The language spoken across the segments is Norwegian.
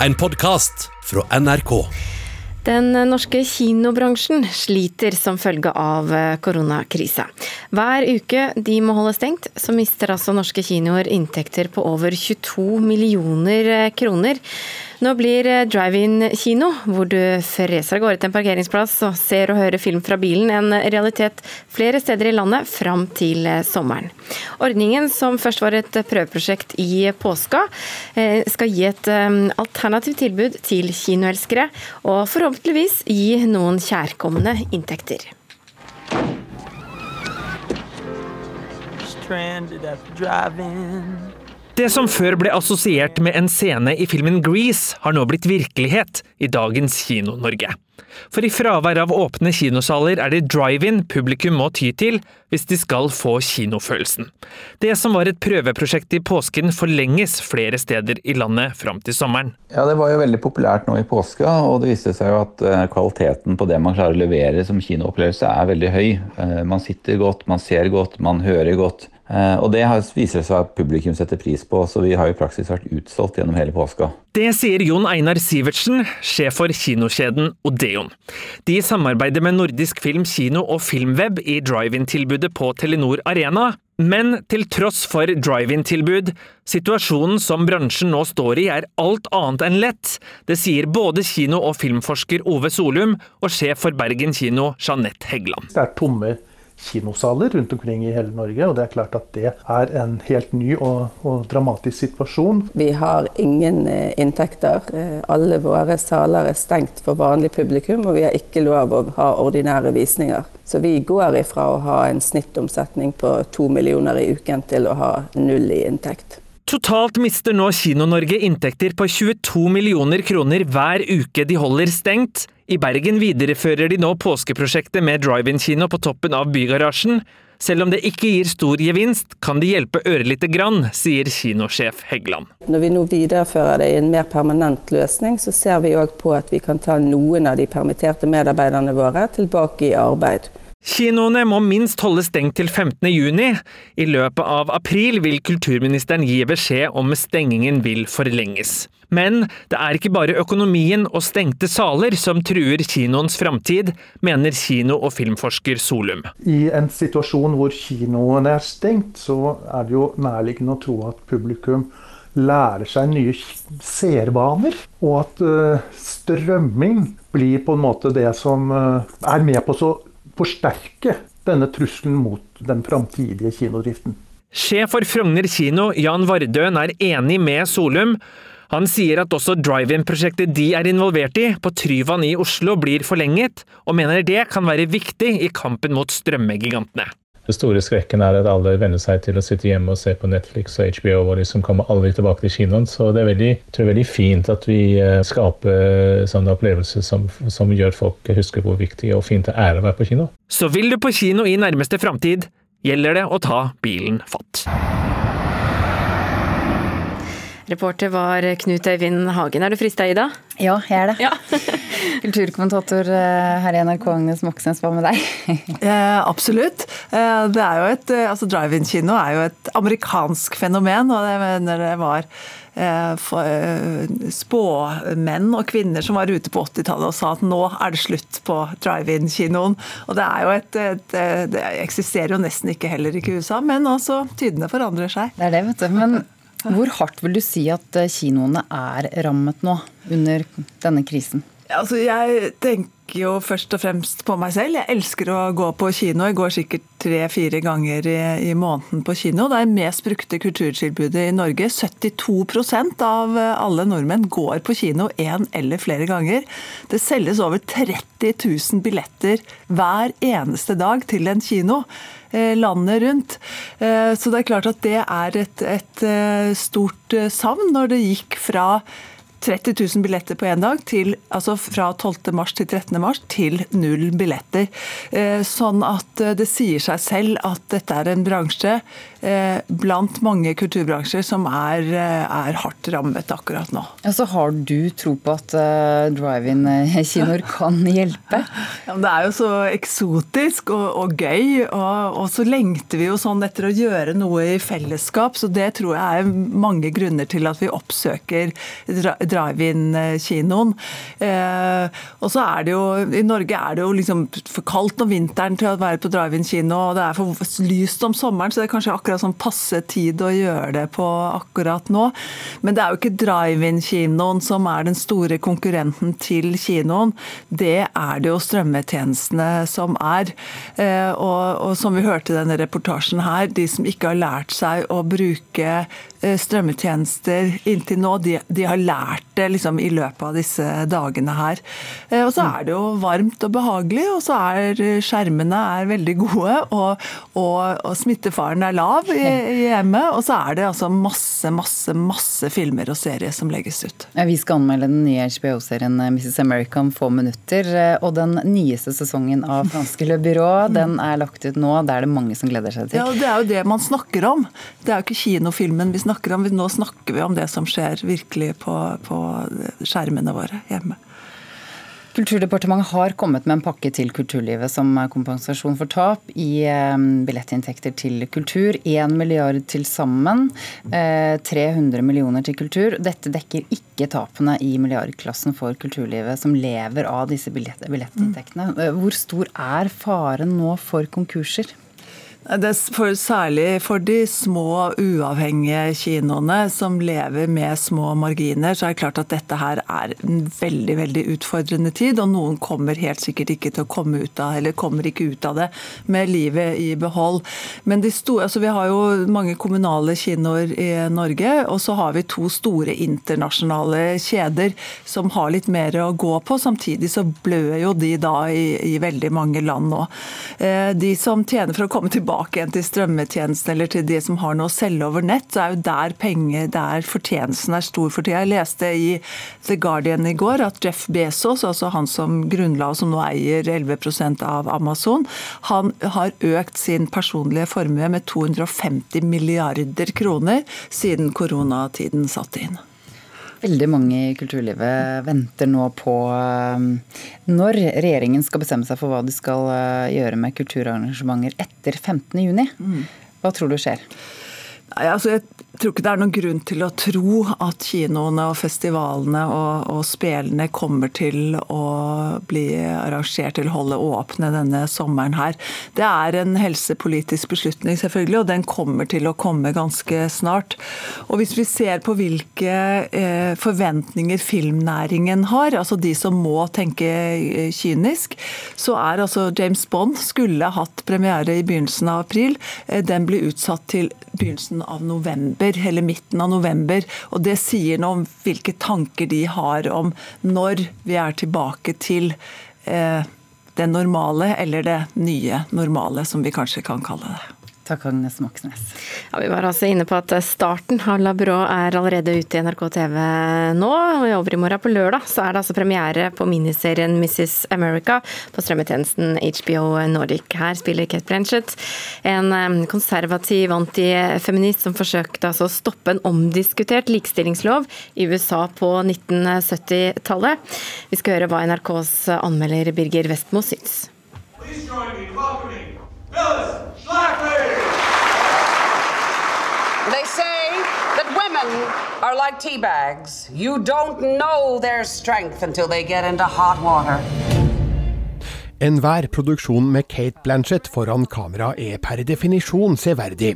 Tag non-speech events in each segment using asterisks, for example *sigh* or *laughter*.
en podkast fra NRK. Den norske kinobransjen sliter som følge av koronakrisa. Hver uke de må holde stengt, så mister altså norske kinoer inntekter på over 22 millioner kroner. Nå blir drive-in-kino, hvor du freser av gårde til en parkeringsplass og ser og hører film fra bilen, en realitet flere steder i landet fram til sommeren. Ordningen, som først var et prøveprosjekt i påska, skal gi et alternativt tilbud til kinoelskere, og forhåpentligvis gi noen kjærkomne inntekter. Det som før ble assosiert med en scene i filmen Grease, har nå blitt virkelighet i dagens Kino-Norge. For i fravær av åpne kinosaler er det drive-in publikum må ty til hvis de skal få kinofølelsen. Det som var et prøveprosjekt i påsken forlenges flere steder i landet fram til sommeren. Ja, Det var jo veldig populært nå i påska, og det viste seg jo at kvaliteten på det man klarer å levere som kinoopplevelse er veldig høy. Man sitter godt, man ser godt, man hører godt. Og det viser seg at publikum setter pris på, så vi har i praksis vært utsolgt gjennom hele påska. Det sier Jon Einar Sivertsen, sjef for kinokjeden Odeon. De samarbeider med Nordisk Film Kino og Filmweb i drive-in-tilbudet på Telenor Arena. Men til tross for drive-in-tilbud, situasjonen som bransjen nå står i er alt annet enn lett. Det sier både kino- og filmforsker Ove Solum og sjef for Bergen kino, Jeanette Heggeland. Det er tomme kinosaler rundt omkring i hele Norge, og det er klart at det er en helt ny og, og dramatisk situasjon. Vi har ingen inntekter. Alle våre saler er stengt for vanlig publikum, og vi har ikke lov å ha ordinære visninger. Så vi går ifra å ha en snittomsetning på to millioner i uken til å ha null i inntekt. Totalt mister nå Kino-Norge inntekter på 22 millioner kroner hver uke de holder stengt. I Bergen viderefører de nå påskeprosjektet med drive-in-kino på toppen av Bygarasjen. Selv om det ikke gir stor gevinst, kan det hjelpe ørlite grann, sier kinosjef Heggeland. Når vi nå viderefører det i en mer permanent løsning, så ser vi òg på at vi kan ta noen av de permitterte medarbeiderne våre tilbake i arbeid. Kinoene må minst holde stengt til 15. juni. I løpet av april vil kulturministeren gi beskjed om stengingen vil forlenges. Men det er ikke bare økonomien og stengte saler som truer kinoens framtid, mener kino- og filmforsker Solum. I en situasjon hvor kinoene er stengt, så er det jo nærliggende å tro at publikum lærer seg nye seervaner, og at strømming blir på en måte det som er med på å forsterke denne trusselen mot den framtidige kinodriften. Sjef for Frogner kino, Jan Vardøen, er enig med Solum. Han sier at også drive-in-prosjektet de er involvert i, på Tryvann i Oslo, blir forlenget, og mener det kan være viktig i kampen mot strømmegigantene. Det store skrekken er at alle venner seg til å sitte hjemme og se på Netflix og HBO, og liksom kommer aldri tilbake til kinoen. Så det er veldig, tror jeg, veldig fint at vi skaper sånne opplevelser som, som gjør folk husker hvor viktig og fint det er å være på kino. Så vil du på kino i nærmeste framtid, gjelder det å ta bilen fatt. Reporter var Knut Øyvind Hagen. Er du frista, Ida? Ja, jeg er det. Ja. *laughs* Kulturkommentator her i NRK, Agnes Moxnes, hva med deg? *laughs* Eh, absolutt. Eh, det er jo et, altså Drive-in-kino er jo et amerikansk fenomen, og jeg mener det var spåmenn og -kvinner som var ute på 80-tallet og sa at nå er det slutt på drive-in-kinoen. Og det er jo et, et, Det eksisterer jo nesten ikke heller ikke i USA, men også tidene forandrer seg. Det er det, vet du. Men hvor hardt vil du si at kinoene er rammet nå, under denne krisen? Altså, jeg tenker jo først og fremst på meg selv. Jeg elsker å gå på kino. Jeg går sikkert tre-fire ganger i, i, måneden på kino. Det er mest brukte kulturtilbudet i Norge. 72% av alle nordmenn går på kino én eller flere ganger. Det selges over 30 000 billetter hver eneste dag til en kino landet rundt. Så det er klart at det er et, et stort savn når det gikk fra 30 000 billetter på én dag, til, altså fra 12. mars til 13. mars, til null billetter. Sånn at det sier seg selv at dette er en bransje blant mange kulturbransjer som er, er hardt rammet akkurat nå. Altså, har du tro på at drive-in-kinoer *laughs* kan hjelpe? Ja, det er jo så eksotisk og, og gøy, og, og, så lengter vi jo sånn etter å gjøre noe i fellesskap. Så det tror jeg er mange grunner til at vi oppsøker drive-in-kinoen. Eh, og så er det jo I Norge er det jo liksom for kaldt om vinteren til å være på drive-in-kino, og det er for lyst om sommeren, så det er kanskje akkurat sånn passe tid å gjøre det på akkurat nå. Men det er jo ikke drive-in-kinoen som er den store konkurrenten til kinoen. Det er det jo strømmetjenestene som er. Eh, og, og som vi hørte i denne reportasjen her, de som ikke har lært seg å bruke Eh, strømmetjenester inntil nå, de, de, har lært det liksom i løpet av disse dagene her. Eh, og så er det jo varmt og behagelig, og så er skjermene er veldig gode, og, og, og smittefaren er lav i, i, hjemmet. Og så er det altså masse, masse, masse filmer og serier som legges ut. Vi skal anmelde den nye HBO-serien eh, Mrs. America om få minutter. Og den nyeste sesongen av Franske Le Byrå, *laughs* den er lagt ut nå. Det er det mange som gleder seg til. Ja, det er jo det man snakker om. Det er jo ikke kinofilmen vi snakker om. Nå snakker vi om det som skjer virkelig på, på skjermene våre hjemme. Kulturdepartementet har kommet med en pakke til kulturlivet som kompensasjon for tap i eh, billettinntekter til kultur. 1 milliard til sammen. 300 eh, millioner til kultur. Dette dekker ikke tapene i milliardklassen for kulturlivet, som lever av disse billettinntektene. Eh, hvor stor er faren nå for konkurser? For, særlig for de små, uavhengige kinoene som lever med små marginer, så er det klart at dette her er en veldig veldig utfordrende tid. Og noen kommer helt sikkert ikke til å komme ut av eller kommer ikke ut av det med livet i behold. Men store, altså vi har jo mange kommunale kinoer i Norge, og så har vi to store internasjonale kjeder som har litt mer å gå på. Samtidig så blør jo de da i, i veldig mange land nå. Eh, de som tjener for å komme tilbake tilbake igjen til strømmetjenesten eller til de som har noe å selge over nett, så er jo der penger, der fortjenesten er stor for tida. Jeg leste i The Guardian i går at Jeff Bezos, altså han som grunnla og som nå eier 11% av Amazon, han har økt sin personlige formue med 250 milliarder kroner siden koronatiden satte inn. Veldig mange i kulturlivet venter nå på um, når regjeringen skal bestemme seg for hva de skal uh, gjøre med kulturarrangementer etter 15.6. Mm. Hva tror du skjer? Nei, altså jeg tror ikke det er noen grunn til å tro at kinoene og festivalene og, og spelene kommer til å bli arrangert å holde åpne denne sommeren her. Det er en helsepolitisk beslutning, selvfølgelig, og den kommer til å komme ganske snart. Og hvis vi ser på hvilke eh, forventninger filmnæringen har, altså de som må tenke eh, kynisk, så er altså James Bond skulle hatt premiere i begynnelsen av april. Eh, den blir utsatt til begynnelsen av november, eller midten av november. Og det sier noe om hvilke tanker de har om når vi er tilbake til eh, det normale, eller det nye normale, som vi kanskje kan kalle det. Takk, Agnes Moxnes. Ja, vi var altså inne på at starten av La Brå er allerede ute i NRK TV nå. og I overmorgen på lørdag så er det altså premiere på miniserien Mrs. America på strømmetjenesten HBO Nordic. Her spiller Kate Blanchett, en konservativ antifeminist som forsøkte altså å stoppe en omdiskutert likestillingslov i USA på 1970-tallet. Vi skal høre hva NRKs anmelder Birger Vestmo syns. Please join me in welcoming Phyllis They women are like tea bags. You don't know their strength until they get into hot water. Enhver produksjon med Kate Blanchett foran kamera er per definisjon severdig.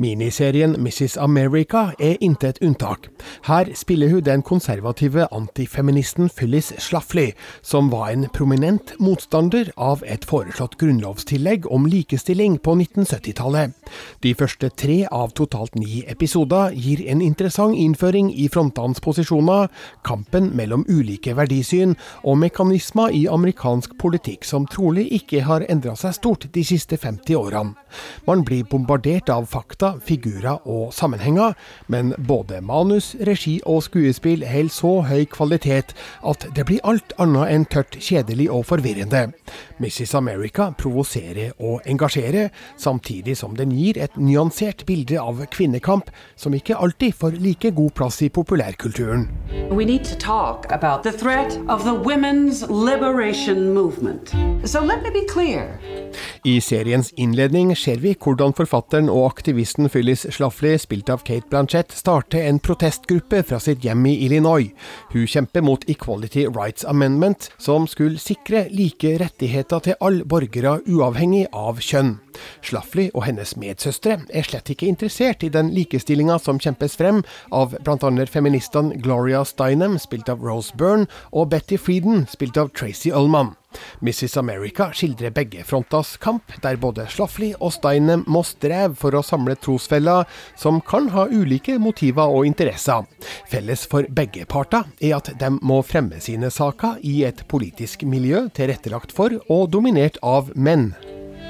Miniserien Mrs. America er intet unntak. Her spiller hun den konservative antifeministen Phyllis Schlafly, som var en prominent motstander av et foreslått grunnlovstillegg om likestilling på 1970-tallet. De første tre av totalt ni episoder gir en interessant innføring i frontenes posisjoner, kampen mellom ulike verdisyn og mekanismer i amerikansk politikk som som trolig ikke har endra seg stort de siste 50 årene. Man blir bombardert av fakta, figurer og sammenhenger, men både manus, regi og skuespill holder så høy kvalitet at det blir alt annet enn tørt, kjedelig og forvirrende. Mrs. America provoserer og engasjerer, samtidig som den gir et nyansert bilde av kvinnekamp som ikke alltid får like god plass i populærkulturen. We need to talk about the threat of. I seriens innledning ser vi hvordan forfatteren og aktivisten Phyllis Schlafly, spilt av Kate Blanchett, starter en protestgruppe fra sitt hjem i Illinois. Hun kjemper mot Equality Rights Amendment, som skulle sikre like rettigheter til alle borgere uavhengig av kjønn. Schlafly og hennes medsøstre er slett ikke interessert i den likestillinga som kjempes frem av bl.a. feministene Gloria Steinem, spilt av Rose Byrne, og Betty Frieden, spilt av Tracy Ullman. Mrs. America skildrer begge frontas kamp, der både Slaffli og Steinem må streve for å samle trosfeller som kan ha ulike motiver og interesser. Felles for begge parter er at de må fremme sine saker i et politisk miljø tilrettelagt for og dominert av menn.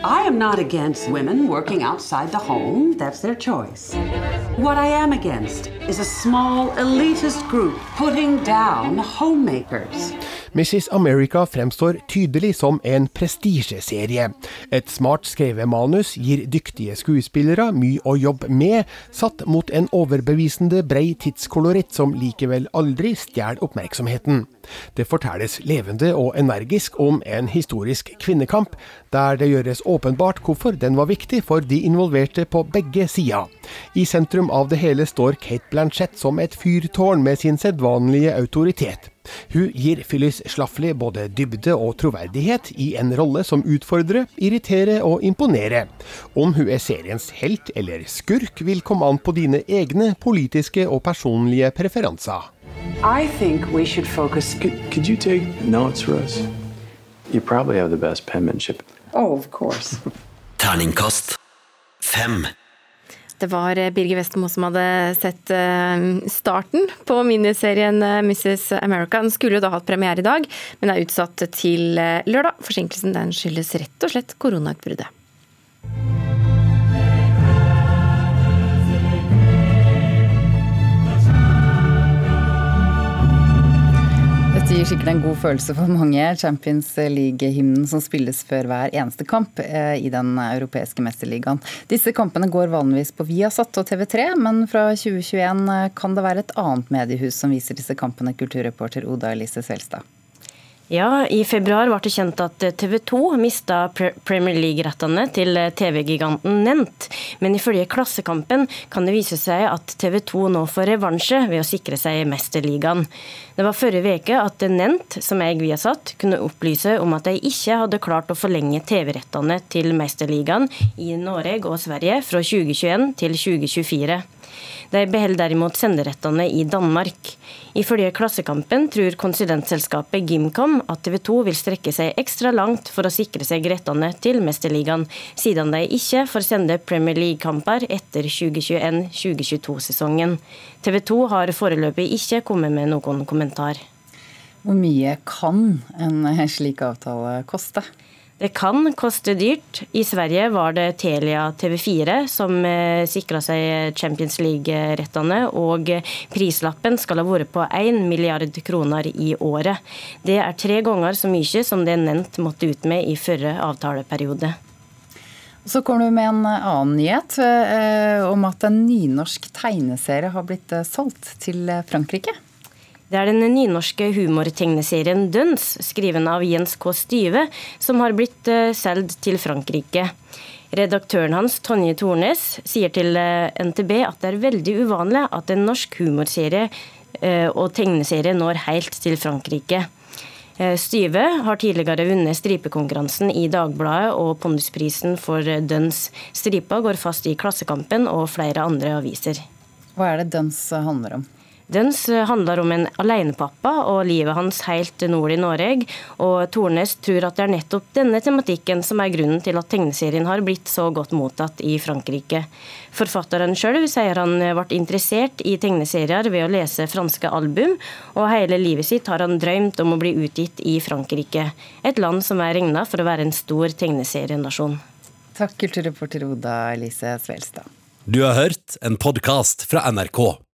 I am not against women working outside the home. That's their choice. What I am against is a small elitist group putting down homemakers. Mrs. America fremstår tydelig som en prestisjeserie. Et smart skrevet manus gir dyktige skuespillere mye å jobbe med, satt mot en overbevisende brei tidskoloritt som likevel aldri stjeler oppmerksomheten. Det fortelles levende og energisk om en historisk kvinnekamp, der det gjøres åpenbart hvorfor den var viktig for de involverte på begge sider. I sentrum av det hele står Kate Blanchett som et fyrtårn med sin sedvanlige autoritet. Hun gir Phyllis Schlafly både dybde og troverdighet i en rolle som utfordrer, irriterer og imponerer. Om hun er seriens helt eller skurk, vil komme an på dine egne politiske og personlige preferanser. I think we should focus. Could, could you take notes for us? You probably have the best penmanship. Oh, of course. *laughs* Terningkast fem. Det var eh, Birger Vestmo som hadde sett eh, starten på miniserien eh, Mrs. America. Den skulle jo da hatt premiere i dag, men er utsatt til lørdag. Forsinkelsen den skyldes rett og slett koronautbruddet. Dette gir sikkert en god følelse for mange. Champions League-hymnen som spilles før hver eneste kamp eh, i den europeiske mesterligaen. Disse kampene går vanligvis på Viasat og TV3, men fra 2021 eh, kan det være et annet mediehus som viser disse kampene, kulturreporter Oda Elise Selstad. Ja, I februar ble det kjent at TV 2 mista Premier League-rettene til TV-giganten Nent. Men ifølge Klassekampen kan det vise seg at TV 2 nå får revansje ved å sikre seg Mesterligaen. Det var forrige uke at Nent, som eier Viasat, kunne opplyse om at de ikke hadde klart å forlenge TV-rettene til Mesterligaen i Norge og Sverige fra 2021 til 2024. De beholder derimot senderettene i Danmark. Ifølge Klassekampen tror konsulentselskapet Gimcom at TV 2 vil strekke seg ekstra langt for å sikre seg rettene til Mesterligaen, siden de ikke får sende Premier League-kamper etter 2021-2022-sesongen. TV 2 har foreløpig ikke kommet med noen kommentar. Hvor mye kan en slik avtale koste? Det kan koste dyrt. I Sverige var det Telia TV4 som eh, sikra seg Champions League-rettene, og prislappen skal ha vært på 1 milliard kroner i året. Det er tre ganger så mye som det nevnt måtte ut med i forrige avtaleperiode. Så kommer du med en annen nyhet eh, om at en nynorsk tegneserie har blitt eh, solgt til Frankrike. Det er den nynorske humortegneserien Døns, skriven av Jens K. Styve, som har blitt uh, solgt til Frankrike. Redaktøren hans, Tonje Tornes, sier til uh, NTB at det er veldig uvanlig at en norsk humorserie uh, og tegneserie når helt til Frankrike. Styve har tidligere vunnet stripekonkurransen i Dagbladet og Pondusprisen for Døns. Stripa går fast i Klassekampen og flere andre aviser. Hva er det Døns handler om? Dens handler om en alenepappa og livet hans helt nord i Norge. Og Tornes tror at det er nettopp denne tematikken som er grunnen til at tegneserien har blitt så godt mottatt i Frankrike. Forfatteren sjøl sier han ble interessert i tegneserier ved å lese franske album, og hele livet sitt har han drømt om å bli utgitt i Frankrike. Et land som er regna for å være en stor tegneserienasjon. Takk, kulturreporter Oda Elise Svelstad. Du har hørt en podkast fra NRK.